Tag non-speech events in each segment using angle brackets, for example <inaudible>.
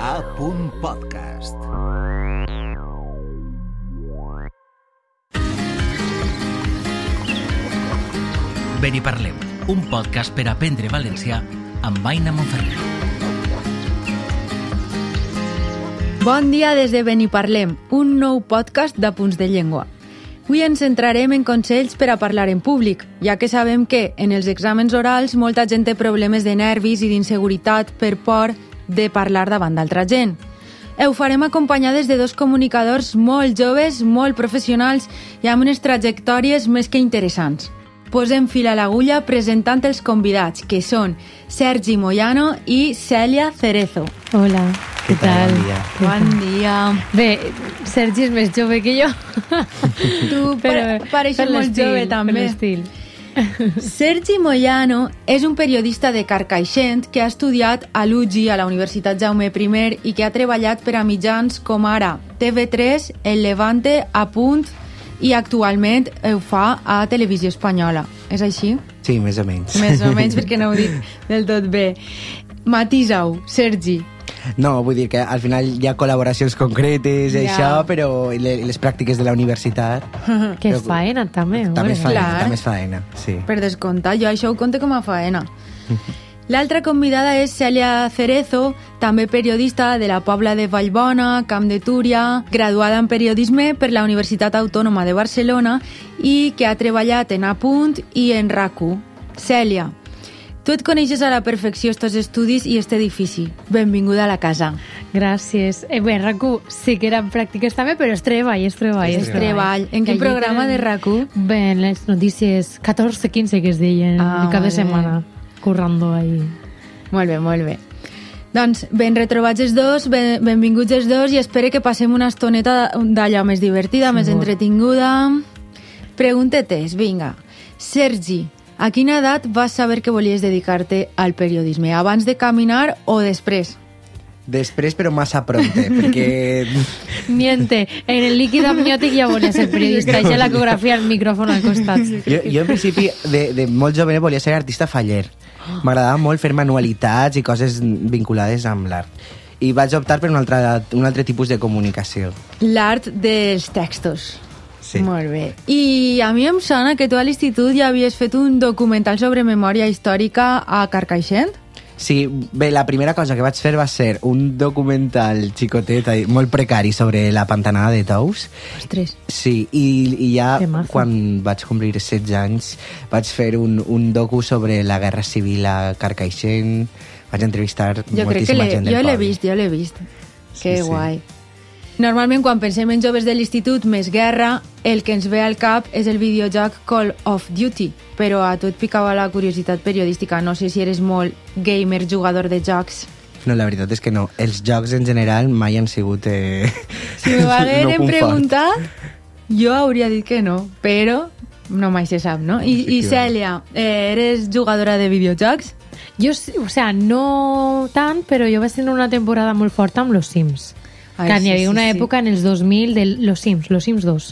A punt podcast. Ben i parlem, un podcast per aprendre valencià amb Aina Monferrer. Bon dia des de Beniparlem, un nou podcast de punts de llengua. Avui ens centrarem en consells per a parlar en públic, ja que sabem que en els exàmens orals molta gent té problemes de nervis i d'inseguretat per por de parlar davant d'altra gent. Ho farem acompanyades de dos comunicadors molt joves, molt professionals i amb unes trajectòries més que interessants. Posem fil a l'agulla presentant els convidats, que són Sergi Moyano i Cèlia Cerezo. Hola, què, tal? Bon dia. Bon dia. Bé, Sergi és més jove que jo. Tu <laughs> pa pareixes per molt jove, per també. l'estil. Sergi Moyano és un periodista de Carcaixent que ha estudiat a l'UGI, a la Universitat Jaume I, i que ha treballat per a mitjans com ara TV3, El Levante, A Punt i actualment ho fa a Televisió Espanyola. És així? Sí, més o menys. Més o menys <laughs> perquè no ho dic del tot bé. Matisa-ho, Sergi. No, vull dir que al final hi ha col·laboracions concretes i Ja. això, però le- les pràctiques de la universitat... <laughs> Que és faena, també. També és faena, Clar. també és faena, sí. Per descomptar, jo això ho conto com a faena. <laughs> L'altra convidada és Cèlia Cerezo, també periodista de la Pobla de Vallbona, Camp de Túria, graduada en periodisme per la Universitat Autònoma de Barcelona i que ha treballat en Apunt i en RAC1. Cèlia, tu et coneixes a la perfecció estos estudis i este edifici. Benvinguda a la casa. Gràcies. Eh, bé, RAC1 sí que eren pràctiques també, però és treball, és treball. És És treball. En Que quin programa de RAC1? Bé, en les notícies 14-15 que es deien Ah, cada vale. setmana, currando ahí. Molt bé, molt bé. Doncs ben retrobats els dos, ben, benvinguts els dos i espero que passem una estoneta d'allò més divertida, més Segur. entretinguda. Preguntetes, vinga. Sergi, a quina edat vas saber que volies dedicar-te al periodisme? Abans de caminar o després? Després, però massa pronte, perquè... <laughs> Niente, en el líquid amniòtic ja volia ser periodista, ja l'ecografia al micròfon al costat. Jo, jo en principi, de, de molt jove, volia ser artista faller. M'agradava molt fer manualitats i coses vinculades amb l'art. I vaig optar per un altre, un altre tipus de comunicació. L'art dels textos. Sí. Molt bé. I a mi em sona que tu a l'institut ja havies fet un documental sobre memòria històrica a Carcaixent. Sí, bé, la primera cosa que vaig fer va ser un documental xicotet, molt precari, sobre la pantanada de Tous. Ostres. Sí, i, i ja quan vaig complir 16 anys vaig fer un, un docu sobre la guerra civil a Carcaixent, vaig entrevistar Jo crec que moltíssima l'he, gent del jo l'he poble. vist, jo l'he vist. Sí, Que sí. guai. Normalment, quan pensem en joves de l'institut més guerra, el que ens ve al cap és el videojoc Call of Duty. Però a tu et picava la curiositat periodística. No sé si eres molt gamer, jugador de jocs. No, la veritat és que no. Els jocs en general mai han sigut... Eh... <laughs> Si m'ho <laughs> hagueren punt fort. preguntat, jo hauria dit que no. Però no mai se sap, no? I, i. Cèlia, eh, eres jugadora de videojocs? Jo, o sea, no tant, però jo vaig tenir una temporada molt forta amb Los Sims. Ai, que sí, n'hi havia sí, una sí. època en els 2000 de Los Sims, Los Sims 2.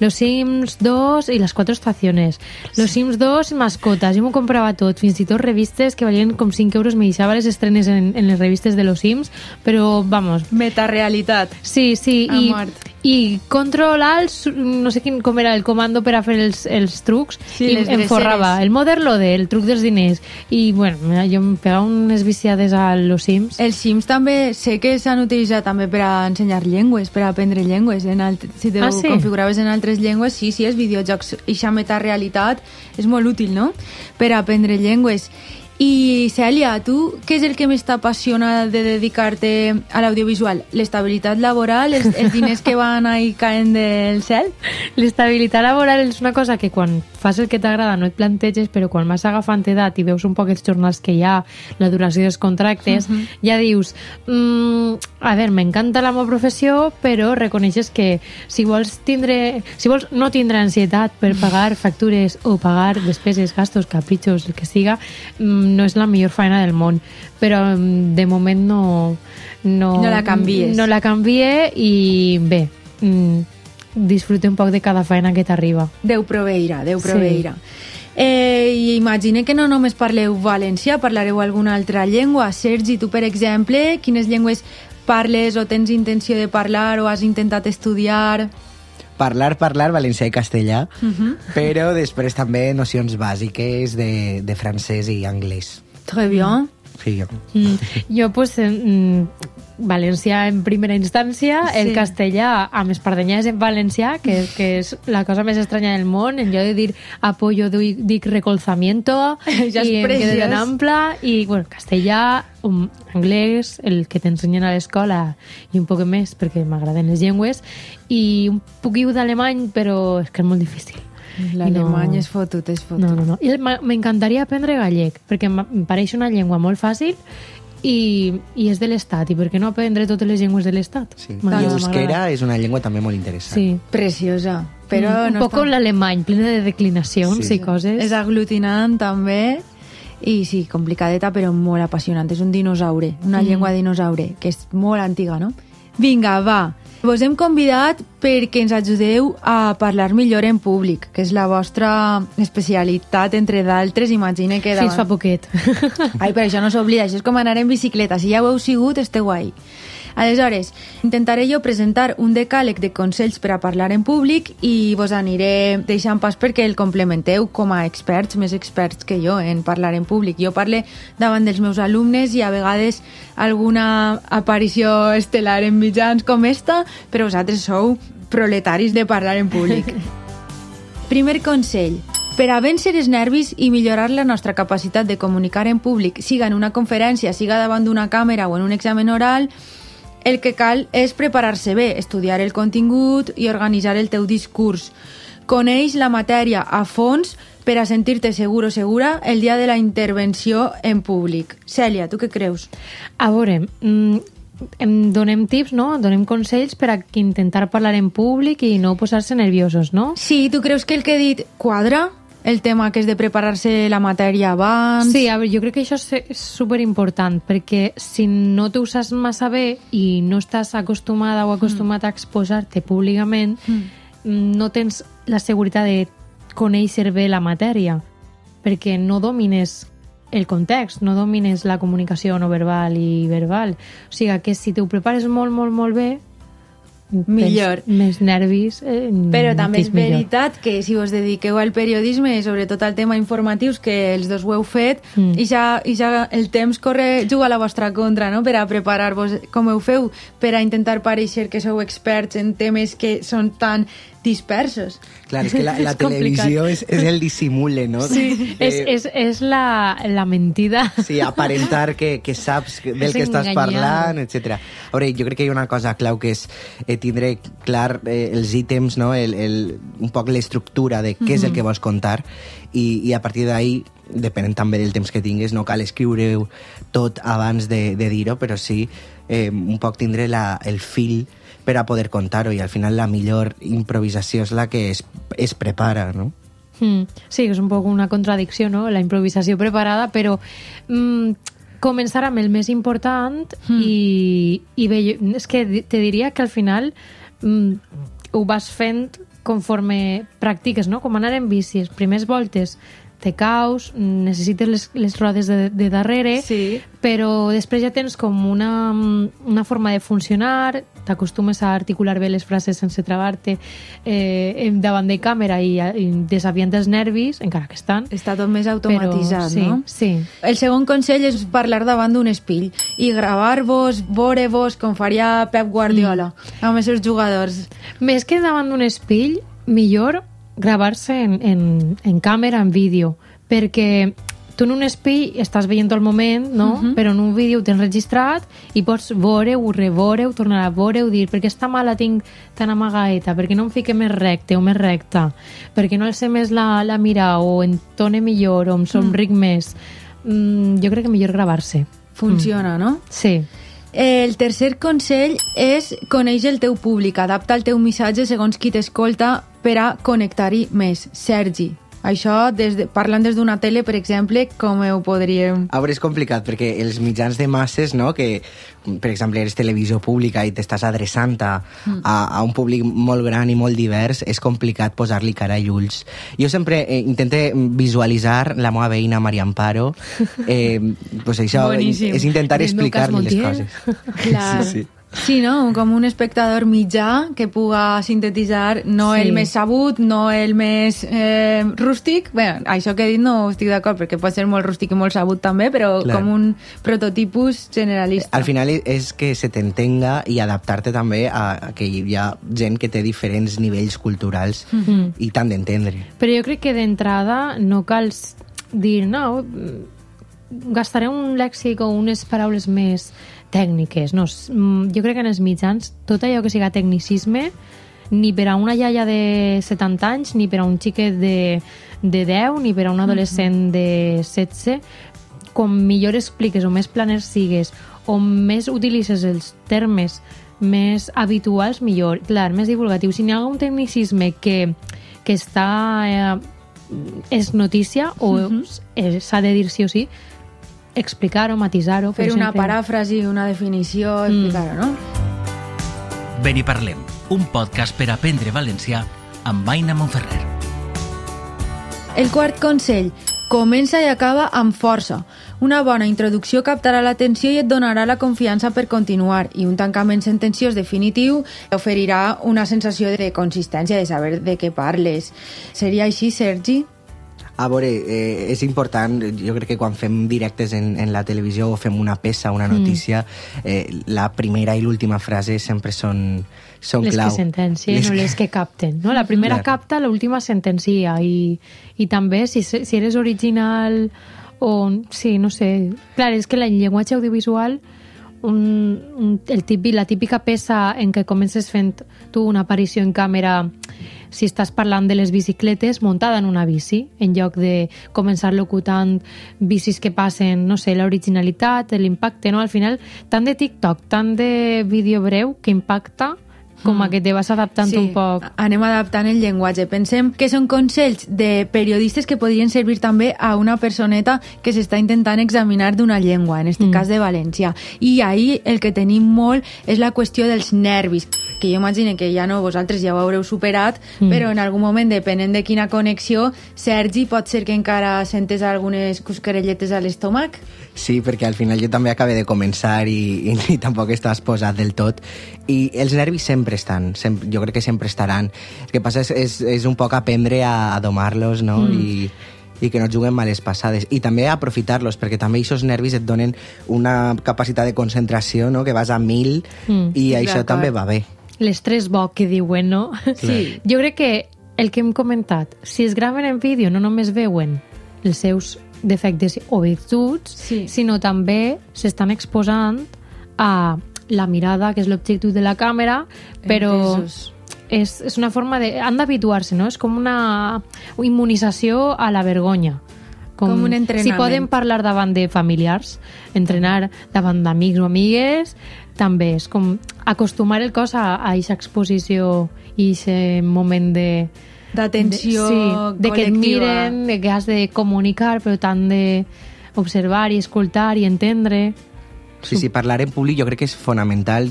Los Sims 2 i les quatre estacions. Los Sims 2 i mascotes. Jo m'ho comprava tot, fins i tot revistes que valien com 5 euros. Me deixava les estrenes en, en les revistes de Los Sims, però, vamos, Metarealitat. Sí, sí, A i, mort. I control alt, no sé quin, com era el comando per a fer els, els trucs, Sí, i em forrava el Mother Loader, el truc dels diners, i bueno, mira, jo em pegava unes viciades a los Sims. Els Sims també sé que s'han utilitzat també per a ensenyar llengües, per a aprendre llengües. En alt... Si te Ah, sí? configuraves en altres llengües, sí, sí, els videojocs, eixa metarealitat és molt útil, no?, per a aprendre llengües. I, Cèlia, tu què és el que més t'apassiona de dedicar-te a l'audiovisual? L'estabilitat laboral, els, els diners que van ahí caent del cel? L'estabilitat laboral és una cosa que quan fas el que t'agrada no et planteges, però quan vas agafant edat i veus un poc els jornals que hi ha, la duració dels contractes, ja dius, mm, a veure, m'encanta la meva professió, però reconeixes que si vols tindre, si vols no tindre ansietat per pagar factures o pagar despeses, gastos, capritxos, el que siga, mm, no és la millor feina del món. Però mm, de moment no... No, No la canvies. No la canvie i bé, mm, disfruta un poc de cada feina que t'arriba. Déu proveirà, Déu Sí. proveirà. Eh, I imagine que no només parleu valencià, parlareu alguna altra llengua. Sergi, tu, per exemple, quines llengües parles o tens intenció de parlar o has intentat estudiar? Parlar, parlar valencià i castellà, però després també nocions bàsiques de, de francès i anglès. Très bien. Sí, Mm, jo, pues, mm, valencià en primera instància, Sí. el castellà amb espardenyades en valencià, que, que és la cosa més estranya del món, en lloc de dir apoyo dic, dic recolzamiento, <laughs> Ja és i em quedo preciós. tan ample, i bueno, castellà, um, anglès, el que t'ensenyen a l'escola, i un poc més, perquè m'agraden les llengües, i un poquiu d'alemany, però és que és molt difícil. L'alemany No. és fotut, és fotut. No, no, no. I m'encantaria aprendre gallec, perquè em pareix una llengua molt fàcil i, i és de l'Estat. I per què no aprendre totes les llengües de l'Estat? sí. I euskera és una llengua també molt interessant. Sí. Preciosa. Però Mm, un no poc com l'alemany, plena de declinacions Sí. i coses. És aglutinant també i sí, complicadeta però molt apassionant. És un dinosaure, una Mm. llengua dinosaure, que és molt antiga, no? Vinga, va. Vos hem convidat perquè ens ajudeu a parlar millor en públic, que és la vostra especialitat, entre d'altres. Imagine que... Fins fa poquet. Ai, però això no s'oblida, això és com anar en bicicleta. Si ja ho heu sigut, esteu ahí. Aleshores, intentaré jo presentar un decàleg de consells per a parlar en públic i vos aniré deixant pas perquè el complementeu com a experts, més experts que jo en parlar en públic. Jo parle davant dels meus alumnes i a vegades alguna aparició estel·lar en mitjans com esta, però vosaltres sou proletaris de parlar en públic. <laughs> Primer consell. Per a vèncer els nervis i millorar la nostra capacitat de comunicar en públic, siga en una conferència, siga davant d'una càmera o en un examen oral, el que cal és preparar-se bé, estudiar el contingut i organitzar el teu discurs. Coneix la matèria a fons per a sentir-te segur o segura el dia de la intervenció en públic. Cèlia, tu què creus? A veure, mm, em donem tips, no? Donem consells per a intentar parlar en públic i no posar-se nerviosos, no? Sí, tu creus que el que he dit quadra? El tema que és de preparar-se la matèria abans? Sí, a veure, jo crec que això és, superimportant, perquè si no t'ho saps massa bé i no estàs acostumada o acostumat a exposar-te públicament, mm. no tens la seguretat de conèixer bé la matèria, perquè no domines el context, no domines la comunicació no verbal i verbal. O sigui que si t'ho prepares molt, molt, molt bé, Millor. tens més nervis, eh, Però també és és millor. veritat que si us dediqueu al periodisme, sobretot al tema informatius, que els dos ho heu fet, Mm. i, ja, i ja el temps corre, juga a la vostra contra, no?, per a preparar-vos com ho feu, per a intentar pareixer que sou experts en temes que són tan dispersos. Clar, és que la, <laughs> la És complicat. televisió és, és el dissimule, no? Sí, és, Eh, és, és la, la mentida. Sí, aparentar que, que saps <laughs> del És que estàs enganyar. parlant, etc. A veure, jo crec que hi ha una cosa clau que és eh, tindre clar eh, els ítems, no? el, el, un poc l'estructura de què és el que vols contar i, i a partir d'ahí depenent també del temps que tingues, no cal escriure tot abans de, de dir-ho, però sí eh, un poc tindre la, el fil per a poder contar-ho i al final la millor improvisació és la que es, es prepara, no? Mm, sí, és un poc una contradicció, no?, la improvisació preparada, però mm, començar amb el més important i, i bé, és que te diria que al final mm, ho vas fent conforme practiques, no?, com anar en bici, les primers voltes te caus, necessites les, les rodes de, de darrere, Sí. però després ja tens com una, una forma de funcionar, t'acostumes a articular bé les frases sense travar-te eh, davant de càmera i, i desaviant els nervis, encara que estan. Està tot més automatitzat, però, sí, no? Sí, El segon consell és parlar davant d'un espill i gravar-vos, veure-vos, com faria Pep Guardiola, amb els seus jugadors. Més que davant d'un espill, millor gravar-se en, en, en càmera, en vídeo, perquè tu en un espill estàs veient el moment, no? Però en un vídeo ho tens registrat i pots veure-ho, reveure-ho, tornar a veure-ho, dir per què està mala tinc tan amagaeta, per què no em fique més recte o més recta, per què no alce més la, la mira o entone millor o em somric més. Mm, jo crec que millor gravar-se. Funciona, no? Sí. El tercer consell és conèixer el teu públic, adapta el teu missatge segons qui t'escolta per a connectar-hi més. Sergi, això des de, parlant des d'una tele, per exemple, com ho podríem... A veure, és complicat, perquè els mitjans de masses, no?, que, per exemple, eres televisió pública i t'estàs adreçant a, a, a un públic molt gran i molt divers, és complicat posar-li cara i ulls. Jo sempre eh, intente visualitzar la meva veïna Maria Amparo, <laughs> eh, pues això Boníssim. és intentar explicar-li les Montiel. coses. Clar. Sí, sí. Sí, no? Com un espectador mitjà que puga sintetitzar no Sí. el més sabut, no el més eh, rústic. Bé, això que he dit no estic d'acord, perquè pot ser molt rústic i molt sabut també, però Clar. com un prototipus generalista. Al final és que se t'entenga i adaptar-te també a, a que hi ha gent que té diferents nivells culturals Mhm. i t'han d'entendre. Però jo crec que d'entrada no cal dir, no, mm, gastaré un lèxic o unes paraules més tècniques. No, mm, jo crec que en els mitjans tot allò que siga tecnicisme ni per a una iaia de 70 anys, ni per a un xiquet de, de 10, ni per a un adolescent de 16, com millor expliques o més planer sigues o més utilitzes els termes més habituals, millor. Clar, més divulgatiu. Si n'hi ha un tecnicisme que, que està... Eh, és notícia o eh, s'ha de dir sí o sí, explicar-ho, matisar-ho. Fer una exemple. paràfrasi, una definició, explicar-ho, no? Beni Parlem, un podcast per aprendre valencià amb Aina Monferrer. El quart consell. Comença i acaba amb força. Una bona introducció captarà l'atenció i et donarà la confiança per continuar i un tancament sentenciós definitiu oferirà una sensació de consistència, de saber de què parles. Seria així, Sergi? A veure, eh, és important, jo crec que quan fem directes en, en la televisió o fem una peça, una notícia, eh, la primera i l'última frase sempre són, són les clau. que sentencien o les que capten. No? La primera Clar. capta, l'última sentencia. I, I també, si, si eres original o... Sí, no sé. Clar, és que el llenguatge audiovisual un, un, el típic, la típica peça en què comences fent tu una aparició en càmera si estàs parlant de les bicicletes muntada en una bici, en lloc de començar locutant bicis que passen, no sé, l'originalitat, l'impacte, no? Al final, tant de TikTok, tant de vídeo breu que impacta com a que te vas adaptant un poc. anem adaptant el llenguatge. Pensem que són consells de periodistes que podrien servir també a una personeta que s'està intentant examinar d'una llengua, en este Mm. cas de València. I ahir el que tenim molt és la qüestió dels nervis, que jo imagino que ja no, vosaltres ja ho haureu superat, Mm. però en algun moment, depenent de quina connexió, Sergi, pot ser que encara sentes algunes cusquerelletes a l'estómac? Sí, perquè al final jo també acabé de començar i, i, i tampoc estàs posat del tot. I els nervis sempre estan, sempre, jo crec que sempre estaran. El que passa és, és, és un poc aprendre a, a domar-los, no? Mm. I, i que no et juguen males passades. I també aprofitar-los, perquè també aquests nervis et donen una capacitat de concentració, no? que vas a mil, Mm. i això també va bé. L'estrès bo que diuen, no? Sí. Jo crec que el que hem comentat, si es graven en vídeo no només veuen els seus defectes o virtuts, Sí. sinó també s'estan exposant a la mirada, que és l'objectiu de la càmera, però Entesos. és, és una forma de... Han d'habituar-se, no? És com una immunització a la vergonya. Com un entrenament. Si poden parlar davant de familiars, entrenar davant d'amics o amigues, també és com acostumar el cos a a aquesta exposició i aquest moment de... D'atenció de, sí, de que et miren, de que has de comunicar, però tant de observar i escoltar i entendre. Sí, sí, parlar en públic jo crec que és fonamental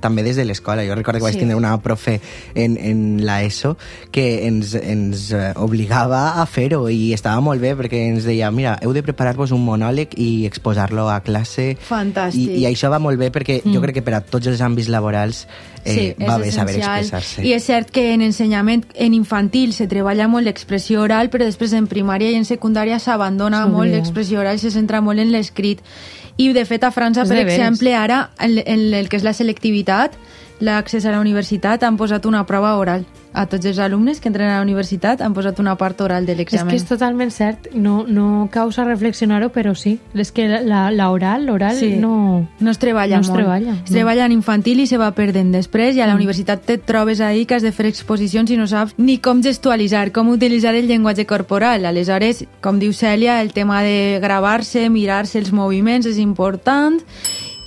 també des de l'escola. Jo recordo que vaig Sí. tindre una profe en, en la ESO que ens, ens eh, obligava a fer-ho i estava molt bé perquè ens deia mira, heu de preparar-vos un monòleg i exposar-lo a classe. Fantàstic. I, I això va molt bé perquè jo crec que per a tots els àmbits laborals eh, va bé saber expressar-se. I és cert que en ensenyament en infantil se treballa molt l'expressió oral, però després en primària i en secundària s'abandona molt l'expressió oral i se centra molt en l'escrit. I, de fet, a França, És per exemple, ara, en, en el que és la selectivitat, l'accés a la universitat, han posat una prova oral. A tots els alumnes que entren a la universitat han posat una part oral de És l'examen. que és totalment cert, no, no causa reflexionar-ho, però sí. És que la, la oral, l'oral Sí. no... No es treballa No es molt. treballa, Es no. treballa en infantil i se va perdent després i a la universitat te trobes ahí que has de fer exposicions i no saps ni com gestualitzar, com utilitzar el llenguatge corporal. Aleshores, com diu Cèlia, el tema de gravar-se, mirar-se els moviments és important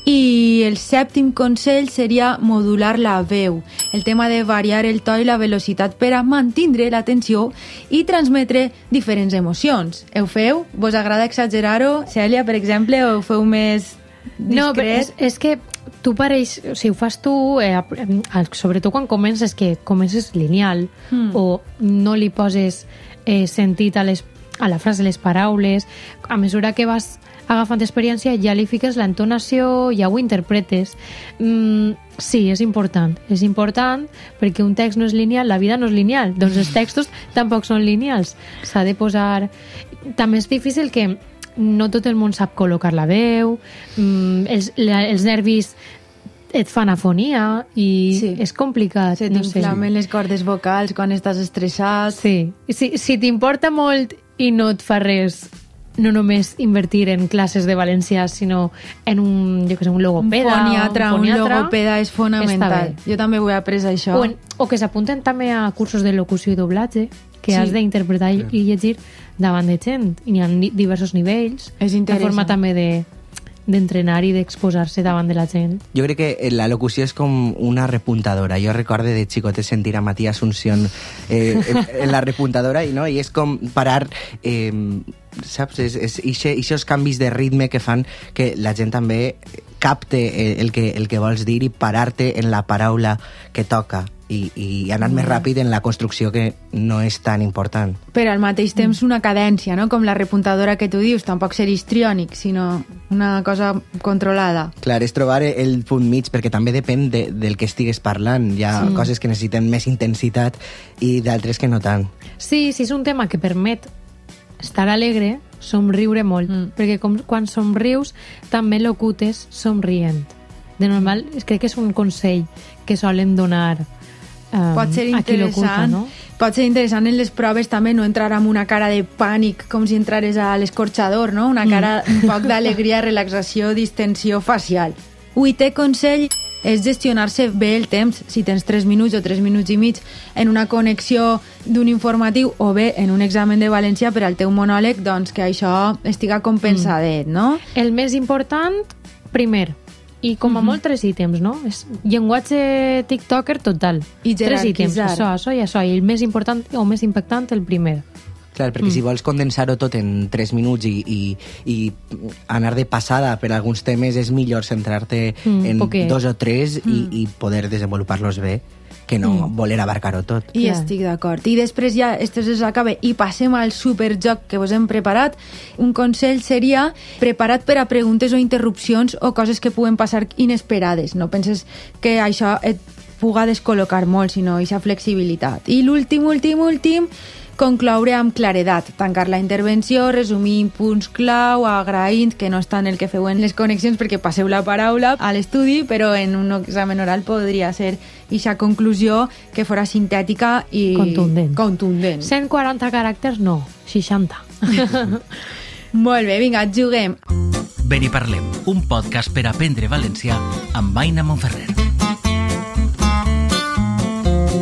i el sèptim consell seria modular la veu, el tema de variar el to i la velocitat per a mantindre l'atenció i transmetre diferents emocions. Ho feu? Vos agrada exagerar-ho? Cèlia, per exemple, o ho feu més discret? No, però és, és que tu pareix, si ho fas tu, eh, eh, sobretot quan comences, que comences lineal Mm. o no li poses eh, sentit a, les, a la frase, les paraules, a mesura que vas agafant experiència ja li fiques l'entonació, ja ho interpretes. Mm, sí, és important. És important perquè un text no és lineal, la vida no és lineal. Doncs els textos tampoc són lineals. S'ha de posar... També és difícil que no tot el món sap col·locar la veu, mm, els, la, els nervis et fan afonia i Sí. és complicat. Se no sé. t'inflamen les cordes vocals quan estàs estressat. Sí. Si, si t'importa molt i no et fa res no només invertir en classes de valencià, sinó en un, jo que sé, un Un logopeda. foniatra, un, foniatra, logopeda és fonamental. Jo també ho he après, això. O, en, o que s'apunten també a cursos de locució i doblatge, que Sí. has d'interpretar i, i llegir davant de gent. I n'hi ha diversos nivells. És interessant. forma també de d'entrenar i d'exposar-se davant de la gent. Jo crec que la locució és com una repuntadora. Jo recorde de xicotet sentir a Matías Asunción eh, <laughs> en la repuntadora i, no? I és com parar... Eh, saps? És, és ixe, ixos canvis de ritme que fan que la gent també capte el, el, que, el que vols dir i parar-te en la paraula que toca i, i anar més ràpid en la construcció que no és tan important. Però al mateix temps una cadència, no? Com la repuntadora que tu dius, tampoc ser histriònic, sinó una cosa controlada. Clar, és trobar el punt mig, perquè també depèn de, del que estigues parlant. Hi ha sí. coses que necessiten més intensitat i d'altres que no tant. Sí, sí, és un tema que permet estar alegre, somriure molt, mm. perquè com, quan somrius també locutes somrient. De normal, crec que és un consell que solen donar eh, Pot ser interessant. no? Pot ser interessant en les proves també no entrar amb una cara de pànic com si entrares a l'escorxador, no? Una cara un poc d'alegria, <laughs> relaxació, distensió facial. Vuitè consell és gestionar-se bé el temps, si tens 3 minuts o 3 minuts i mig en una connexió d'un informatiu o bé en un examen de valencià per al teu monòleg, doncs que això estiga compensadet, no? El més important, primer, i com a molt tres ítems, no? És llenguatge tiktoker total. I tres ítems, això, això i això. I el més important o més impactant, el primer. Clar, perquè mm. si vols condensar-ho tot en 3 minuts i, i, i anar de passada per alguns temes, és millor centrar-te Mm, en poquet. dos o tres mm. i, i poder desenvolupar-los bé que no mm. voler abarcar-ho tot. I Clar. estic d'acord. I després ja, esto se s'acaba i passem al superjoc que vos hem preparat. Un consell seria preparat per a preguntes o interrupcions o coses que puguen passar inesperades. No penses que això et puga descol·locar molt, sinó aquesta flexibilitat. I l'últim, últim, últim, concloure amb claredat, tancar la intervenció, resumir punts clau, agraint que no està en el que feu en les connexions perquè passeu la paraula a l'estudi, però en un examen oral podria ser aquesta conclusió que fora sintètica i Contundent. contundent. 140 caràcters, no, 60. <laughs> Molt bé, vinga, juguem. Ben i parlem, un podcast per aprendre valencià amb Aina Monferrer.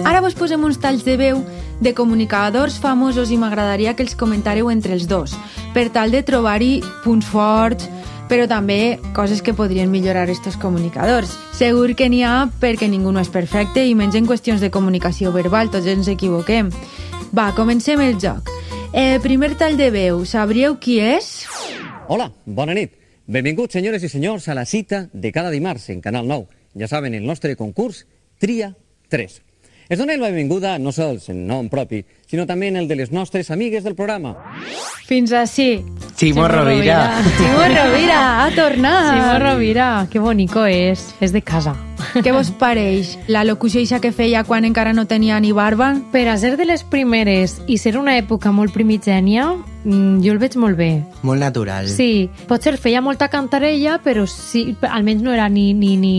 Ara vos posem uns talls de veu de comunicadors famosos i m'agradaria que els comentareu entre els dos, per tal de trobar-hi punts forts, però també coses que podrien millorar estos comunicadors. Segur que n'hi ha perquè ningú no és perfecte i menys en qüestions de comunicació verbal, tots ens equivoquem. Va, comencem el joc. Eh, primer tall de veu, sabríeu qui és? Hola, bona nit. Benvinguts, senyores i senyors, a la cita de cada dimarts en Canal 9. Ja saben, el nostre concurs Tria 3. Es dona la benvinguda no sols en nom propi, sinó també en el de les nostres amigues del programa. Fins així. Ximo Rovira. Ximo Rovira, ha tornat. Simó Rovira, que bonico és. És de casa. Què vos pareix? La locució eixa que feia quan encara no tenia ni barba? Per a ser de les primeres i ser una època molt primigènia, mm, jo el veig molt bé. Molt natural. Sí, potser feia molta cantarella, però sí, almenys no era ni, ni, ni,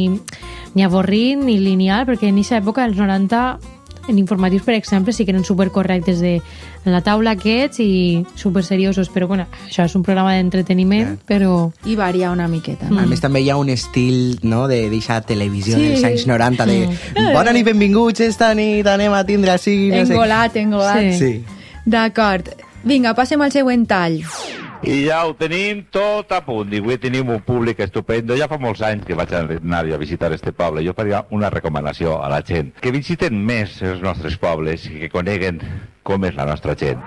ni avorrit ni lineal, perquè en aquesta època, dels 90, en informatius, per exemple, sí que eren supercorrectes de en la taula aquests i superseriosos, però bueno, això és un programa d'entreteniment, però... I varia una miqueta. A més, també hi ha un estil no, de deixar televisió Sí. dels anys 90 de bona nit, benvinguts, esta nit anem a tindre així... No sé. Engolat, engolat. Sí. Sí. D'acord. Vinga, passem al següent tall. I ja ho tenim tot a punt. I avui tenim un públic estupendo. Ja fa molts anys que vaig anar a visitar este poble. Jo faria una recomanació a la gent. Que visiten més els nostres pobles i que coneguen com és la nostra gent.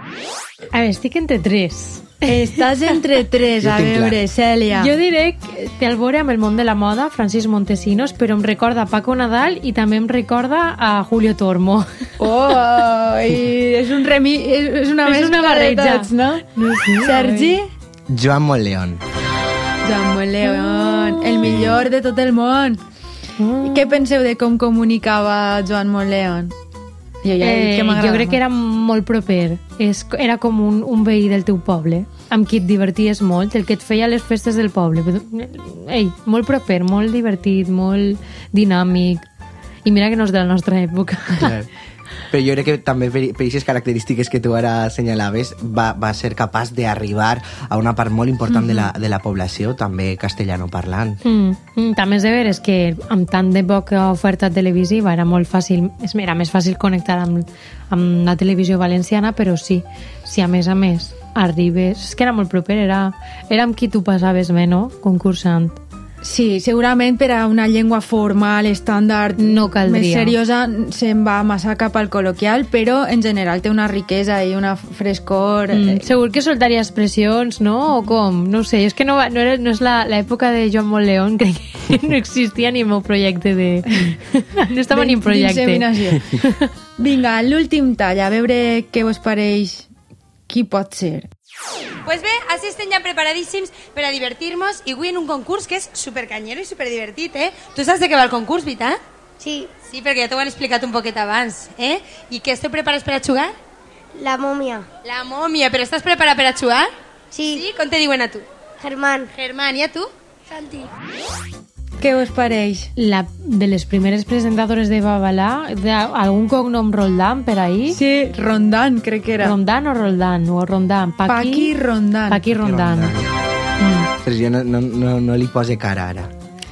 A veure, estic entre tres. Estàs entre tres, a veure, Cèlia. Jo diré que té al veure amb el món de la moda, Francis Montesinos, però em recorda a Paco Nadal i també em recorda a Julio Tormo. Oh, i és un remi... És una És una de barreja. tots, no? No sé, Sergi? Joan Montleón. Joan Montleón, el millor de tot el món. I què penseu de com comunicava Joan Montleón? Jo ja Eh, que jo crec que era molt proper. És, era com un, un veí del teu poble, amb qui et diverties molt, el que et feia les festes del poble. Ei, molt proper, molt divertit, molt dinàmic. I mira que no és de la nostra època. Clar. <laughs> Però jo crec que també per, per aquestes característiques que tu ara assenyalaves va, va ser capaç d'arribar a una part molt important de, la, de la població, també castellano parlant. Mm, mm, també és de veres que amb tant de poca oferta televisiva era molt fàcil, era més fàcil connectar amb, amb la televisió valenciana, però sí, si a més a més arribes... És que era molt proper, era, era amb qui tu passaves bé, no? Concursant. Sí, segurament per a una llengua formal, estàndard, No caldria. més seriosa, se'n va massa cap al col·loquial, però en general té una riquesa i una frescor... Mm, eh, segur que soltaria expressions, no? O com? No sé, és que no, no, era, no és la- l'època de Joan Montleón, <laughs> crec que no existia ni el meu projecte de... <laughs> no estava ni en projecte. <laughs> Vinga, l'últim tall, a veure què vos pareix qui pot ser. Pues bé, així estem ja preparadíssims per a divertir-nos i avui en un concurs que és supercanyero i superdivertit, eh? Tu saps de què va el concurs, Vita? Sí, Sí, perquè ja t'ho han explicat un poquet abans, eh? I què esteu preparats per a jugar? la momia. La mòmia, però estàs preparat per a jugar? Sí, Sí? Com te diuen a tu? Germán. Germán, i a tu? Santi. Què vos pareix? La, de les primeres presentadores de Babalà, de, algun cognom Roldán per ahí? Sí, Rondán, crec que era. Rondán o Roldán? O Rondán? Paqui, Paqui Rondán. Paqui Rondán. Mm. Però jo no, no, no, no li pose cara ara.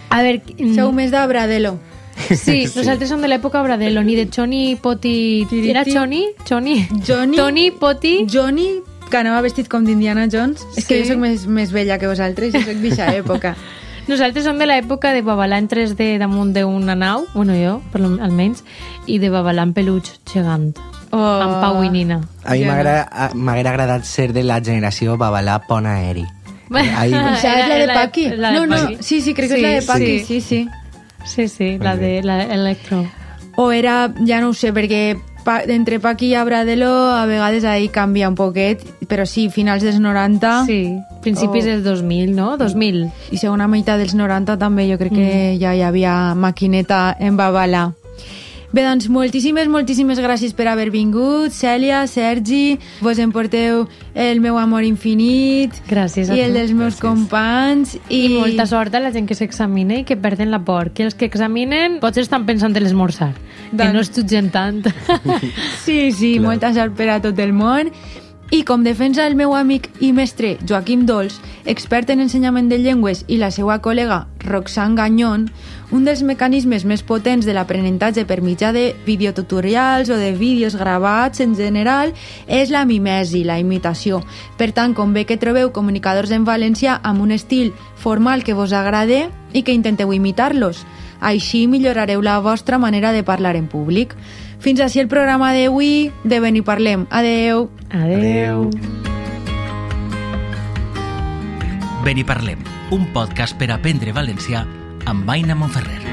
A veure, mm, Sou més de Bradelo. <laughs> sí, nosaltres som de l'època Bradelo, ni de Choni, Poti... Tiriti. Era Choni? Choni? Johnny. Toni, Poti... Johnny, que anava vestit com d'Indiana Jones. És que Sí. jo sóc més, més vella que vosaltres, jo sóc d'eixa època. Nosaltres som de l'època de Babalà en 3D damunt d'una nau, bueno, jo, per lo, almenys, i de Babalà en peluig gegant, Oh. amb Pau i Nina. A mi m'agrada- m'haguera agradat ser de la generació Babalà Pont Aeri. <laughs> Ahí, Això és la de Paqui. la de No, no, Paqui. sí, sí, crec que és la de Sí, Paqui, sí. sí, sí. Sí, sí, la de la Electro. O era, ja no ho sé, perquè pa, entre Paqui i Abradelo a vegades ahí canvia un poquet, però sí, finals dels 90 Sí, principis Oh. del 2000, no? 2000. i segona meitat dels 90 també jo crec que ja hi havia maquineta en Babalà. Bé, doncs, moltíssimes, moltíssimes gràcies per haver vingut. Cèlia, Sergi, vos emporteu el meu amor infinit Gràcies a i el dels meus companys. I, I, molta sort a la gent que s'examina i que perden la por. Que els que examinen potser estan pensant en l'esmorzar, que Doncs- no es jutgen tant. <laughs> Sí, sí, Clar. molta sort per a tot el món. I com defensa el meu amic i mestre Joaquim Dols, expert en ensenyament de llengües, i la seva col·lega Roxane Gagnon, un dels mecanismes més potents de l'aprenentatge per mitjà de videotutorials o de vídeos gravats en general és la mimesi, la imitació. Per tant, convé que trobeu comunicadors en valencià amb un estil formal que vos agrade i que intenteu imitar-los. Així millorareu la vostra manera de parlar en públic. Fins així el programa d'avui de Ben i Parlem. Adeu! Adeu. Ben i parlem, un podcast per aprendre valencià amb Aina Monferrer.